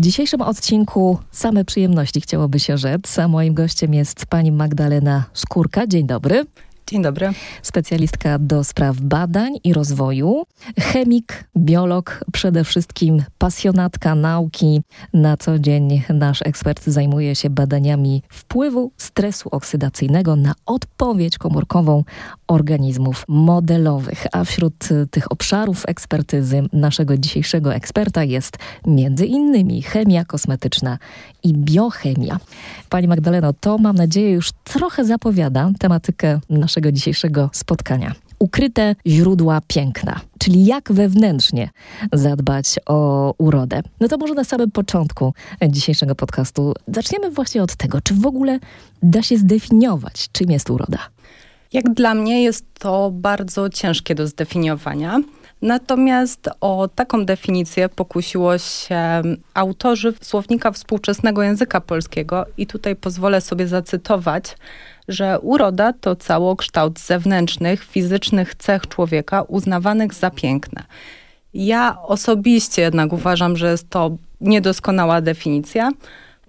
W dzisiejszym odcinku same przyjemności chciałoby się rzec, a moim gościem jest pani Magdalena Skórka. Dzień dobry. Dzień dobry. Specjalistka do spraw badań i rozwoju, chemik, biolog, przede wszystkim pasjonatka nauki. Na co dzień nasz ekspert zajmuje się badaniami wpływu stresu oksydacyjnego na odpowiedź komórkową organizmów modelowych. A wśród tych obszarów ekspertyzy naszego dzisiejszego eksperta jest między innymi chemia kosmetyczna i biochemia. Pani Magdaleno, to mam nadzieję już trochę zapowiada tematykę naszego dzisiejszego spotkania. Ukryte źródła piękna, czyli jak wewnętrznie zadbać o urodę. No to może na samym początku dzisiejszego podcastu zaczniemy właśnie od tego, czy w ogóle da się zdefiniować, czym jest uroda. Jak dla mnie jest to bardzo ciężkie do zdefiniowania. Natomiast o taką definicję pokusiło się autorzy słownika współczesnego języka polskiego i tutaj pozwolę sobie zacytować, że uroda to całokształt zewnętrznych, fizycznych cech człowieka uznawanych za piękne. Ja osobiście jednak uważam, że jest to niedoskonała definicja,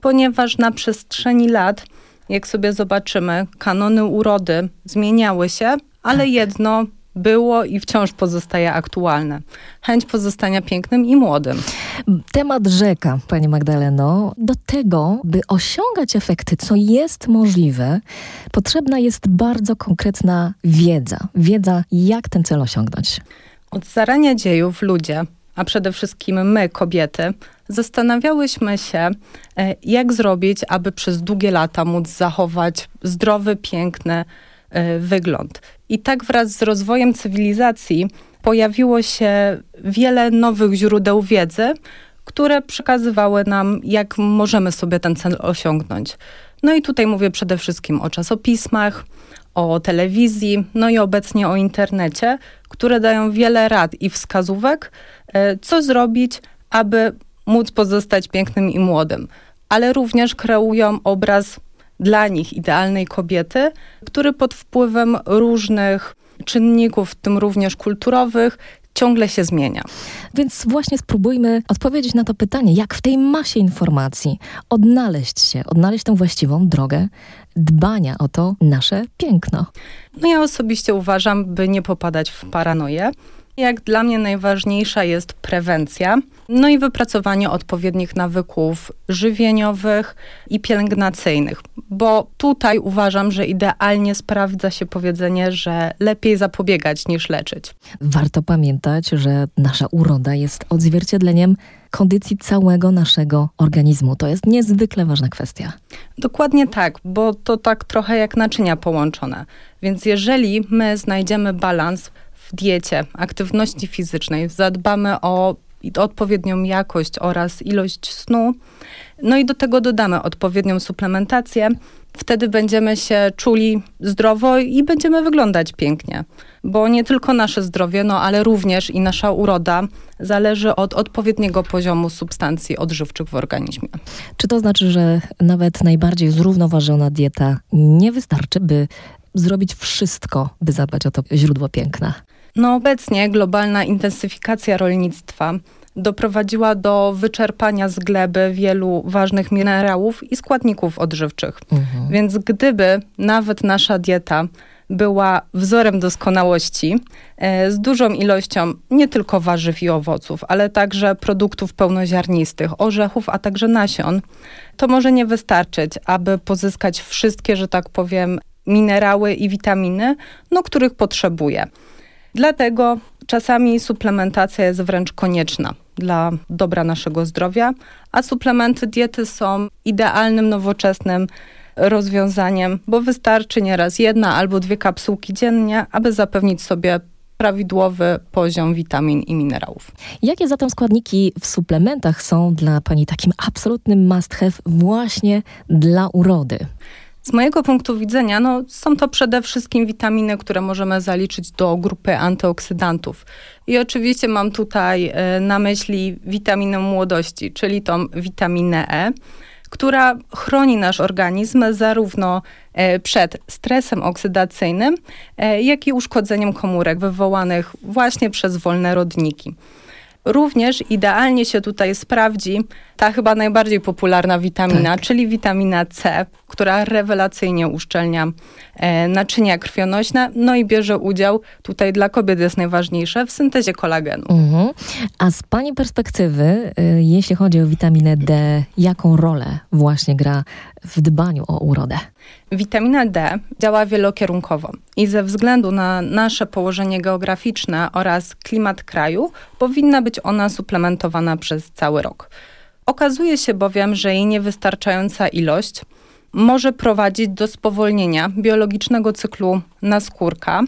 ponieważ na przestrzeni lat, jak sobie zobaczymy, kanony urody zmieniały się, ale jedno było i wciąż pozostaje aktualne. Chęć pozostania pięknym i młodym. Temat rzeka, Pani Magdaleno. Do tego, by osiągać efekty, co jest możliwe, potrzebna jest bardzo konkretna wiedza. Wiedza, jak ten cel osiągnąć. Od zarania dziejów ludzie, a przede wszystkim my, kobiety, zastanawiałyśmy się, e, jak zrobić, aby przez długie lata móc zachować zdrowy, piękny e, wygląd. I tak wraz z rozwojem cywilizacji pojawiło się wiele nowych źródeł wiedzy, które przekazywały nam, jak możemy sobie ten cel osiągnąć. No i tutaj mówię przede wszystkim o czasopismach, o telewizji, no i obecnie o internecie, które dają wiele rad i wskazówek, e, co zrobić, aby móc pozostać pięknym i młodym, ale również kreują obraz dla nich idealnej kobiety, który pod wpływem różnych czynników, w tym również kulturowych, ciągle się zmienia. Więc właśnie spróbujmy odpowiedzieć na to pytanie, jak w tej masie informacji odnaleźć się, odnaleźć tę właściwą drogę dbania o to nasze piękno. No ja osobiście uważam, by nie popadać w paranoję, jak dla mnie najważniejsza jest prewencja, no i wypracowanie odpowiednich nawyków żywieniowych i pielęgnacyjnych, bo tutaj uważam, że idealnie sprawdza się powiedzenie, że lepiej zapobiegać niż leczyć. Warto pamiętać, że nasza uroda jest odzwierciedleniem kondycji całego naszego organizmu. To jest niezwykle ważna kwestia. Dokładnie tak, bo to tak trochę jak naczynia połączone. Więc jeżeli my znajdziemy balans diecie, aktywności fizycznej, zadbamy o odpowiednią jakość oraz ilość snu, no i do tego dodamy odpowiednią suplementację, wtedy będziemy się czuli zdrowo i będziemy wyglądać pięknie. Bo nie tylko nasze zdrowie, no ale również i nasza uroda zależy od odpowiedniego poziomu substancji odżywczych w organizmie. Czy to znaczy, że nawet najbardziej zrównoważona dieta nie wystarczy, by zrobić wszystko, by zadbać o to źródło piękna? No obecnie globalna intensyfikacja rolnictwa doprowadziła do wyczerpania z gleby wielu ważnych minerałów i składników odżywczych. Mhm. Więc gdyby nawet nasza dieta była wzorem doskonałości, e, z dużą ilością nie tylko warzyw i owoców, ale także produktów pełnoziarnistych, orzechów, a także nasion, to może nie wystarczyć, aby pozyskać wszystkie, że tak powiem, minerały i witaminy, no, których potrzebuje. Dlatego czasami suplementacja jest wręcz konieczna dla dobra naszego zdrowia, a suplementy diety są idealnym, nowoczesnym rozwiązaniem, bo wystarczy nieraz jedna albo dwie kapsułki dziennie, aby zapewnić sobie prawidłowy poziom witamin i minerałów. Jakie zatem składniki w suplementach są dla Pani takim absolutnym must have właśnie dla urody? Z mojego punktu widzenia, no, są to przede wszystkim witaminy, które możemy zaliczyć do grupy antyoksydantów. I oczywiście mam tutaj e, na myśli witaminę młodości, czyli tą witaminę E, która chroni nasz organizm zarówno e, przed stresem oksydacyjnym, e, jak i uszkodzeniem komórek wywołanych właśnie przez wolne rodniki. Również idealnie się tutaj sprawdzi ta chyba najbardziej popularna witamina, tak. czyli witamina C, która rewelacyjnie uszczelnia e, naczynia krwionośne, no i bierze udział, tutaj dla kobiet jest najważniejsze, w syntezie kolagenu. Mhm. A z Pani perspektywy, y, jeśli chodzi o witaminę D, jaką rolę właśnie gra w dbaniu o urodę? Witamina D działa wielokierunkowo i ze względu na nasze położenie geograficzne oraz klimat kraju powinna być ona suplementowana przez cały rok. Okazuje się bowiem, że jej niewystarczająca ilość może prowadzić do spowolnienia biologicznego cyklu naskórka.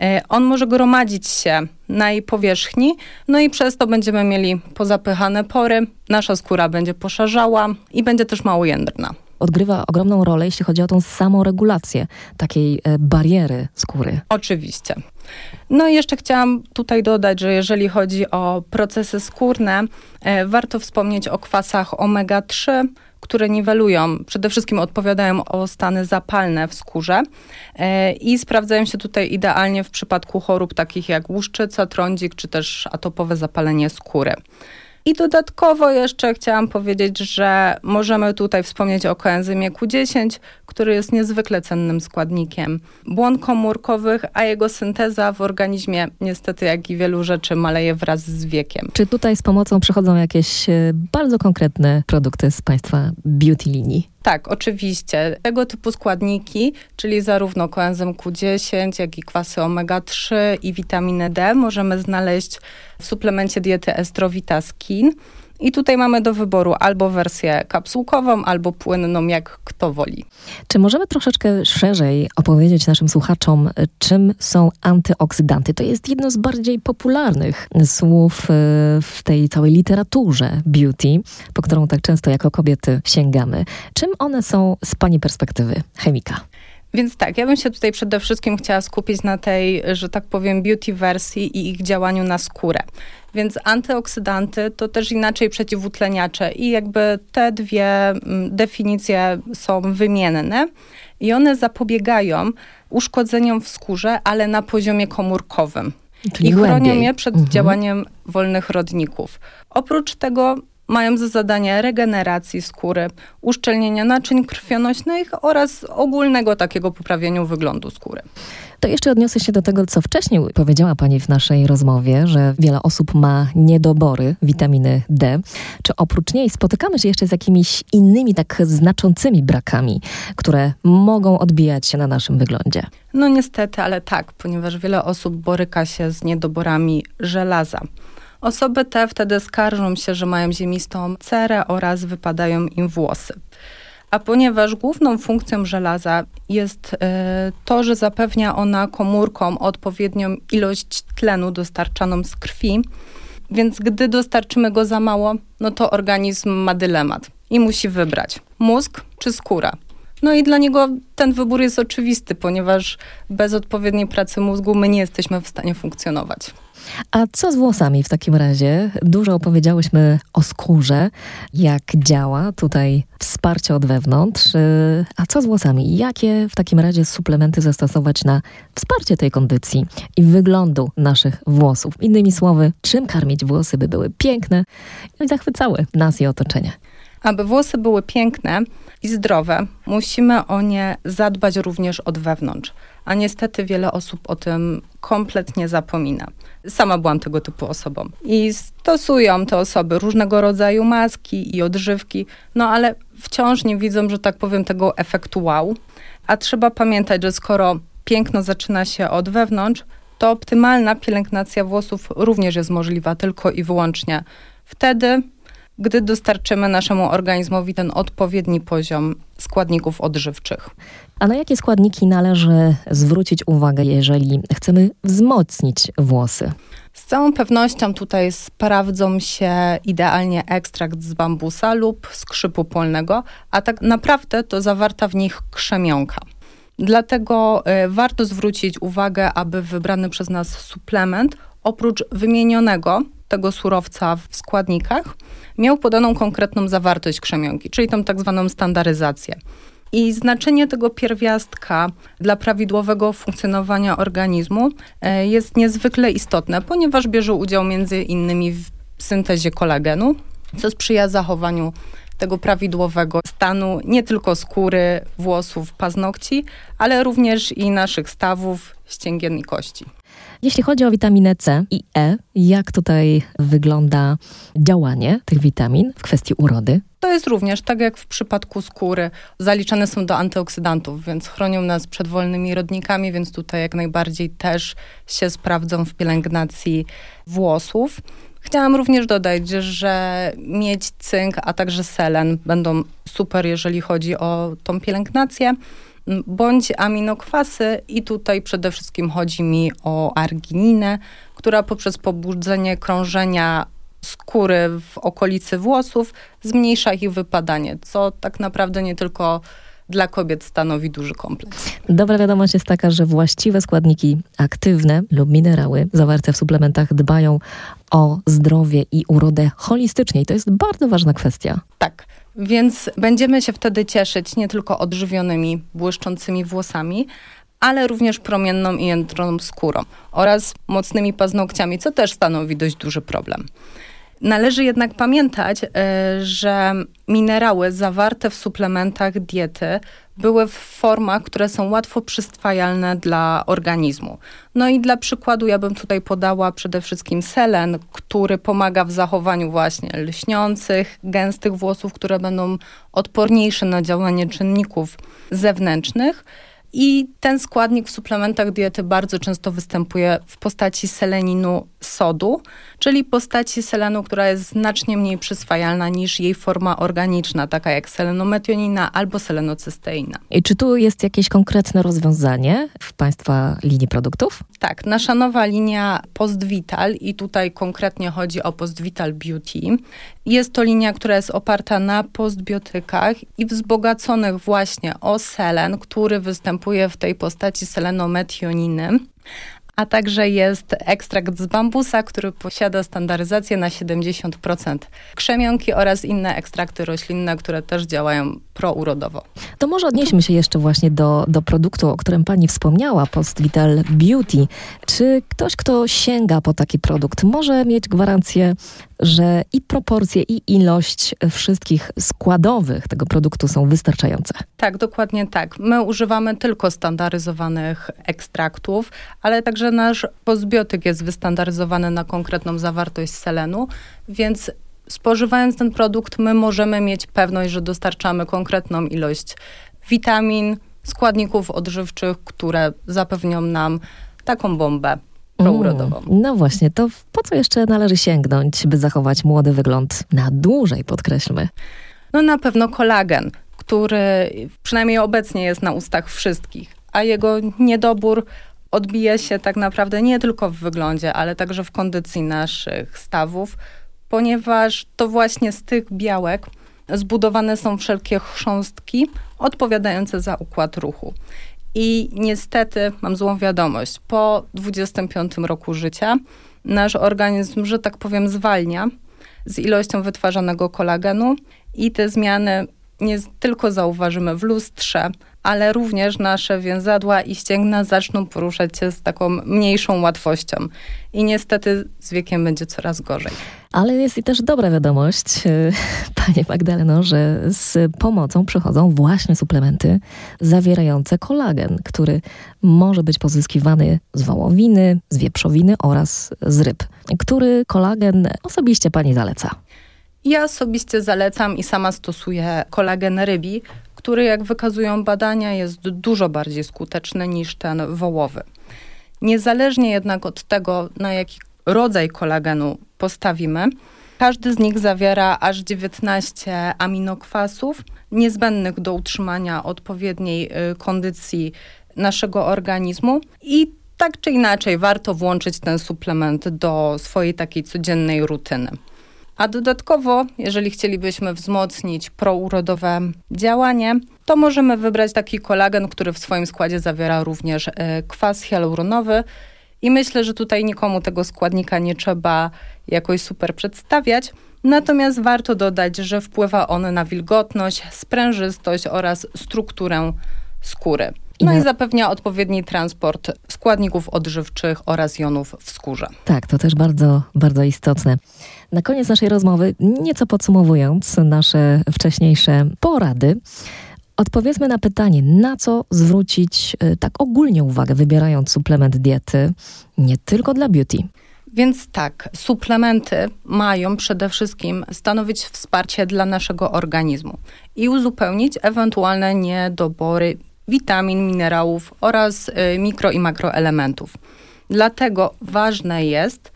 E, on może gromadzić się na jej powierzchni, no i przez to będziemy mieli pozapychane pory, nasza skóra będzie poszarzała i będzie też mało jędrna odgrywa ogromną rolę, jeśli chodzi o tą samą regulację takiej e, bariery skóry. Oczywiście. No i jeszcze chciałam tutaj dodać, że jeżeli chodzi o procesy skórne, e, warto wspomnieć o kwasach omega-3, które niwelują, przede wszystkim odpowiadają o stany zapalne w skórze e, i sprawdzają się tutaj idealnie w przypadku chorób takich jak łuszczyca, trądzik czy też atopowe zapalenie skóry. I dodatkowo jeszcze chciałam powiedzieć, że możemy tutaj wspomnieć o koenzymie Q10, który jest niezwykle cennym składnikiem błon komórkowych, a jego synteza w organizmie niestety, jak i wielu rzeczy, maleje wraz z wiekiem. Czy tutaj z pomocą przychodzą jakieś e, bardzo konkretne produkty z Państwa beauty linii? Tak, oczywiście. Tego typu składniki, czyli zarówno koenzym Q10, jak i kwasy omega-3 i witaminę D możemy znaleźć w suplemencie diety Estrovita Skin. I tutaj mamy do wyboru albo wersję kapsułkową, albo płynną, jak kto woli. Czy możemy troszeczkę szerzej opowiedzieć naszym słuchaczom, czym są antyoksydanty? To jest jedno z bardziej popularnych słów e, w tej całej literaturze beauty, po którą tak często jako kobiety sięgamy. Czym one są z Pani perspektywy chemika? Więc tak, ja bym się tutaj przede wszystkim chciała skupić na tej, że tak powiem, beauty wersji i ich działaniu na skórę. Więc antyoksydanty to też inaczej przeciwutleniacze i jakby te dwie mm, definicje są wymienne i one zapobiegają uszkodzeniom w skórze, ale na poziomie komórkowym. Czyli I chronią głębiej. je przed mhm. działaniem wolnych rodników. Oprócz tego mają za zadanie regeneracji skóry, uszczelnienia naczyń krwionośnych oraz ogólnego takiego poprawienia wyglądu skóry. To jeszcze odniosę się do tego, co wcześniej powiedziała Pani w naszej rozmowie, że wiele osób ma niedobory witaminy D. Czy oprócz niej spotykamy się jeszcze z jakimiś innymi tak znaczącymi brakami, które mogą odbijać się na naszym wyglądzie? No niestety, ale tak, ponieważ wiele osób boryka się z niedoborami żelaza. Osoby te wtedy skarżą się, że mają ziemistą cerę oraz wypadają im włosy. A ponieważ główną funkcją żelaza jest y, to, że zapewnia ona komórkom odpowiednią ilość tlenu dostarczaną z krwi, więc gdy dostarczymy go za mało, no to organizm ma dylemat i musi wybrać mózg czy skóra. No i dla niego ten wybór jest oczywisty, ponieważ bez odpowiedniej pracy mózgu my nie jesteśmy w stanie funkcjonować. A co z włosami w takim razie? Dużo opowiedziałyśmy o skórze, jak działa tutaj wsparcie od wewnątrz. Y, a co z włosami? Jakie w takim razie suplementy zastosować na wsparcie tej kondycji i wyglądu naszych włosów? Innymi słowy, czym karmić włosy, by były piękne i zachwycały nas i otoczenie? Aby włosy były piękne i zdrowe, musimy o nie zadbać również od wewnątrz. A niestety wiele osób o tym kompletnie zapomina. Sama byłam tego typu osobą. I stosują te osoby różnego rodzaju maski i odżywki, no ale wciąż nie widzą, że tak powiem, tego efektu wow. A trzeba pamiętać, że skoro piękno zaczyna się od wewnątrz, to optymalna pielęgnacja włosów również jest możliwa tylko i wyłącznie wtedy, gdy dostarczymy naszemu organizmowi ten odpowiedni poziom składników odżywczych. A na jakie składniki należy zwrócić uwagę, jeżeli chcemy wzmocnić włosy? Z całą pewnością tutaj sprawdzą się idealnie ekstrakt z bambusa lub skrzypu polnego, a tak naprawdę to zawarta w nich krzemionka. Dlatego y, warto zwrócić uwagę, aby wybrany przez nas suplement, oprócz wymienionego tego surowca w składnikach, miał podaną konkretną zawartość krzemionki, czyli tą tak zwaną standaryzację. I znaczenie tego pierwiastka dla prawidłowego funkcjonowania organizmu e, jest niezwykle istotne, ponieważ bierze udział między innymi w syntezie kolagenu, co sprzyja zachowaniu tego prawidłowego stanu nie tylko skóry, włosów, paznokci, ale również i naszych stawów, ścięgien i kości. Jeśli chodzi o witaminę C i E, jak tutaj wygląda działanie tych witamin w kwestii urody? To jest również, tak jak w przypadku skóry, zaliczane są do antyoksydantów, więc chronią nas przed wolnymi rodnikami, więc tutaj jak najbardziej też się sprawdzą w pielęgnacji włosów. Chciałam również dodać, że miedź, cynk, a także selen będą super, jeżeli chodzi o tą pielęgnację bądź aminokwasy i tutaj przede wszystkim chodzi mi o argininę, która poprzez pobudzenie krążenia skóry w okolicy włosów zmniejsza ich wypadanie, co tak naprawdę nie tylko dla kobiet stanowi duży kompleks. Dobra wiadomość jest taka, że właściwe składniki aktywne lub minerały zawarte w suplementach dbają o zdrowie i urodę holistycznie. I to jest bardzo ważna kwestia. Tak. Więc będziemy się wtedy cieszyć nie tylko odżywionymi, błyszczącymi włosami, ale również promienną i jędrną skórą oraz mocnymi paznokciami, co też stanowi dość duży problem. Należy jednak pamiętać, e, że minerały zawarte w suplementach diety były w formach, które są łatwo przyswajalne dla organizmu. No i dla przykładu ja bym tutaj podała przede wszystkim selen, który pomaga w zachowaniu właśnie lśniących, gęstych włosów, które będą odporniejsze na działanie czynników zewnętrznych. I ten składnik w suplementach diety bardzo często występuje w postaci seleninu sodu, czyli postaci selenu, która jest znacznie mniej przyswajalna niż jej forma organiczna, taka jak selenometionina albo selenocysteina. I czy tu jest jakieś konkretne rozwiązanie w Państwa linii produktów? Tak, nasza nowa linia Postvital i tutaj konkretnie chodzi o Postvital Beauty. Jest to linia, która jest oparta na postbiotykach i wzbogaconych właśnie o selen, który występuje w tej postaci selenometioniny a także jest ekstrakt z bambusa, który posiada standaryzację na 70% krzemionki oraz inne ekstrakty roślinne, które też działają prourodowo. To może odnieśmy się jeszcze właśnie do, do produktu, o którym pani wspomniała, Post Vital Beauty. Czy ktoś, kto sięga po taki produkt, może mieć gwarancję że i proporcje, i ilość wszystkich składowych tego produktu są wystarczające. Tak, dokładnie tak. My używamy tylko standaryzowanych ekstraktów, ale także nasz pozbiotyk jest wystandaryzowany na konkretną zawartość selenu, więc spożywając ten produkt, my możemy mieć pewność, że dostarczamy konkretną ilość witamin, składników odżywczych, które zapewnią nam taką bombę prourodową. Mm, no właśnie, to po co jeszcze należy sięgnąć, by zachować młody wygląd na dłużej, podkreślmy? No na pewno kolagen, który przynajmniej obecnie jest na ustach wszystkich, a jego niedobór odbija się tak naprawdę nie tylko w wyglądzie, ale także w kondycji naszych stawów, ponieważ to właśnie z tych białek zbudowane są wszelkie chrząstki odpowiadające za układ ruchu. I niestety mam złą wiadomość. Po 25 roku życia nasz organizm, że tak powiem, zwalnia z ilością wytwarzanego kolagenu i te zmiany nie tylko zauważymy w lustrze, ale również nasze więzadła i ścięgna zaczną poruszać się z taką mniejszą łatwością. I niestety z wiekiem będzie coraz gorzej. Ale jest i też dobra wiadomość, e, Panie Magdaleno, że z pomocą przychodzą właśnie suplementy zawierające kolagen, który może być pozyskiwany z wołowiny, z wieprzowiny oraz z ryb. Który kolagen osobiście Pani zaleca? Ja osobiście zalecam i sama stosuję kolagen rybi, który, jak wykazują badania, jest dużo bardziej skuteczny niż ten wołowy. Niezależnie jednak od tego, na jaki rodzaj kolagenu postawimy, każdy z nich zawiera aż 19 aminokwasów niezbędnych do utrzymania odpowiedniej y, kondycji naszego organizmu i tak czy inaczej warto włączyć ten suplement do swojej takiej codziennej rutyny. A dodatkowo, jeżeli chcielibyśmy wzmocnić prourodowe działanie, to możemy wybrać taki kolagen, który w swoim składzie zawiera również e, kwas hialuronowy. I myślę, że tutaj nikomu tego składnika nie trzeba jakoś super przedstawiać. Natomiast warto dodać, że wpływa on na wilgotność, sprężystość oraz strukturę skóry. No i zapewnia odpowiedni transport składników odżywczych oraz jonów w skórze. Tak, to też bardzo, bardzo istotne. Na koniec naszej rozmowy, nieco podsumowując nasze wcześniejsze porady, odpowiedzmy na pytanie, na co zwrócić e, tak ogólnie uwagę, wybierając suplement diety, nie tylko dla beauty. Więc tak, suplementy mają przede wszystkim stanowić wsparcie dla naszego organizmu i uzupełnić ewentualne niedobory witamin, minerałów oraz y, mikro i makroelementów. Dlatego ważne jest,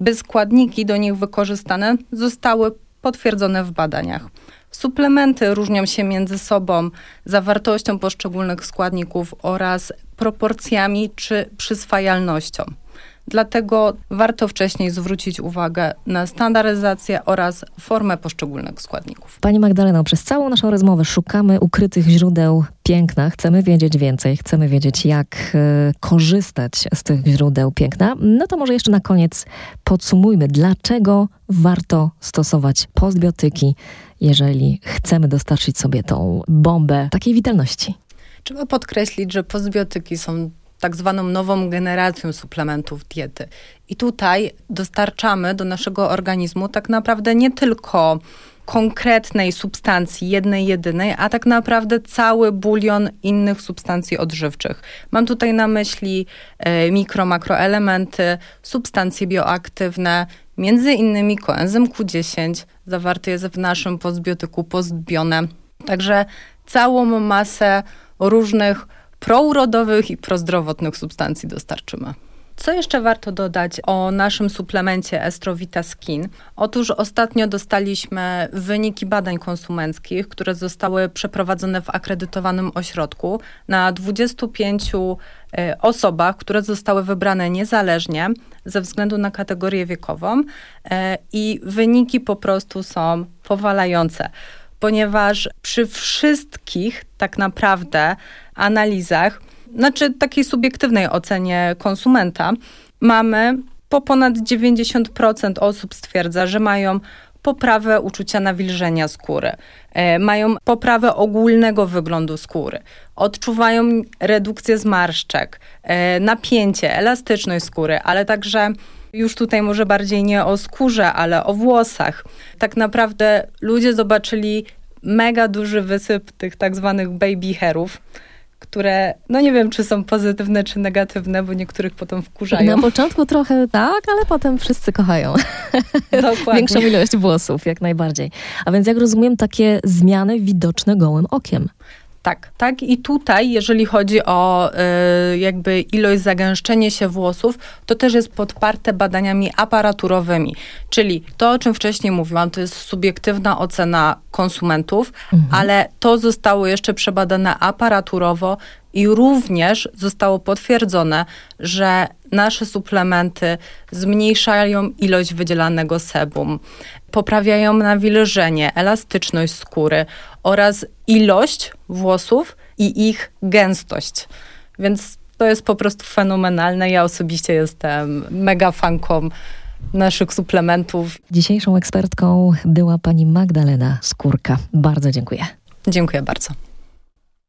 by składniki do nich wykorzystane zostały potwierdzone w badaniach. Suplementy różnią się między sobą zawartością poszczególnych składników oraz proporcjami czy przyswajalnością. Dlatego warto wcześniej zwrócić uwagę na standaryzację oraz formę poszczególnych składników. Pani Magdaleno, przez całą naszą rozmowę szukamy ukrytych źródeł piękna. Chcemy wiedzieć więcej, chcemy wiedzieć, jak y, korzystać z tych źródeł piękna. No to może jeszcze na koniec podsumujmy, dlaczego warto stosować postbiotyki, jeżeli chcemy dostarczyć sobie tą bombę takiej witalności. Trzeba podkreślić, że postbiotyki są tak zwaną nową generacją suplementów diety. I tutaj dostarczamy do naszego organizmu tak naprawdę nie tylko konkretnej substancji, jednej, jedynej, a tak naprawdę cały bulion innych substancji odżywczych. Mam tutaj na myśli e, mikro, makroelementy, substancje bioaktywne, między innymi koenzym Q10, zawarty jest w naszym postbiotyku postbione. Także całą masę różnych prourodowych i prozdrowotnych substancji dostarczymy. Co jeszcze warto dodać o naszym suplemencie Estrovita Skin? Otóż ostatnio dostaliśmy wyniki badań konsumenckich, które zostały przeprowadzone w akredytowanym ośrodku na 25 e, osobach, które zostały wybrane niezależnie ze względu na kategorię wiekową e, i wyniki po prostu są powalające ponieważ przy wszystkich tak naprawdę analizach, znaczy takiej subiektywnej ocenie konsumenta, mamy po ponad 90% osób stwierdza, że mają poprawę uczucia nawilżenia skóry, e, mają poprawę ogólnego wyglądu skóry, odczuwają redukcję zmarszczek, e, napięcie, elastyczność skóry, ale także już tutaj może bardziej nie o skórze, ale o włosach. Tak naprawdę ludzie zobaczyli mega duży wysyp tych tak zwanych baby hairów które, no nie wiem, czy są pozytywne, czy negatywne, bo niektórych potem wkurzają. Na początku trochę tak, ale potem wszyscy kochają. Dokładnie. Większą ilość włosów, jak najbardziej. A więc jak rozumiem, takie zmiany widoczne gołym okiem. Tak, tak. I tutaj, jeżeli chodzi o y, jakby ilość zagęszczenia się włosów, to też jest podparte badaniami aparaturowymi. Czyli to, o czym wcześniej mówiłam, to jest subiektywna ocena konsumentów, mhm. ale to zostało jeszcze przebadane aparaturowo i również zostało potwierdzone, że nasze suplementy zmniejszają ilość wydzielanego sebum, poprawiają nawilżenie, elastyczność skóry oraz ilość włosów i ich gęstość. Więc to jest po prostu fenomenalne. Ja osobiście jestem mega fanką naszych suplementów. Dzisiejszą ekspertką była pani Magdalena Skórka. Bardzo dziękuję. Dziękuję bardzo.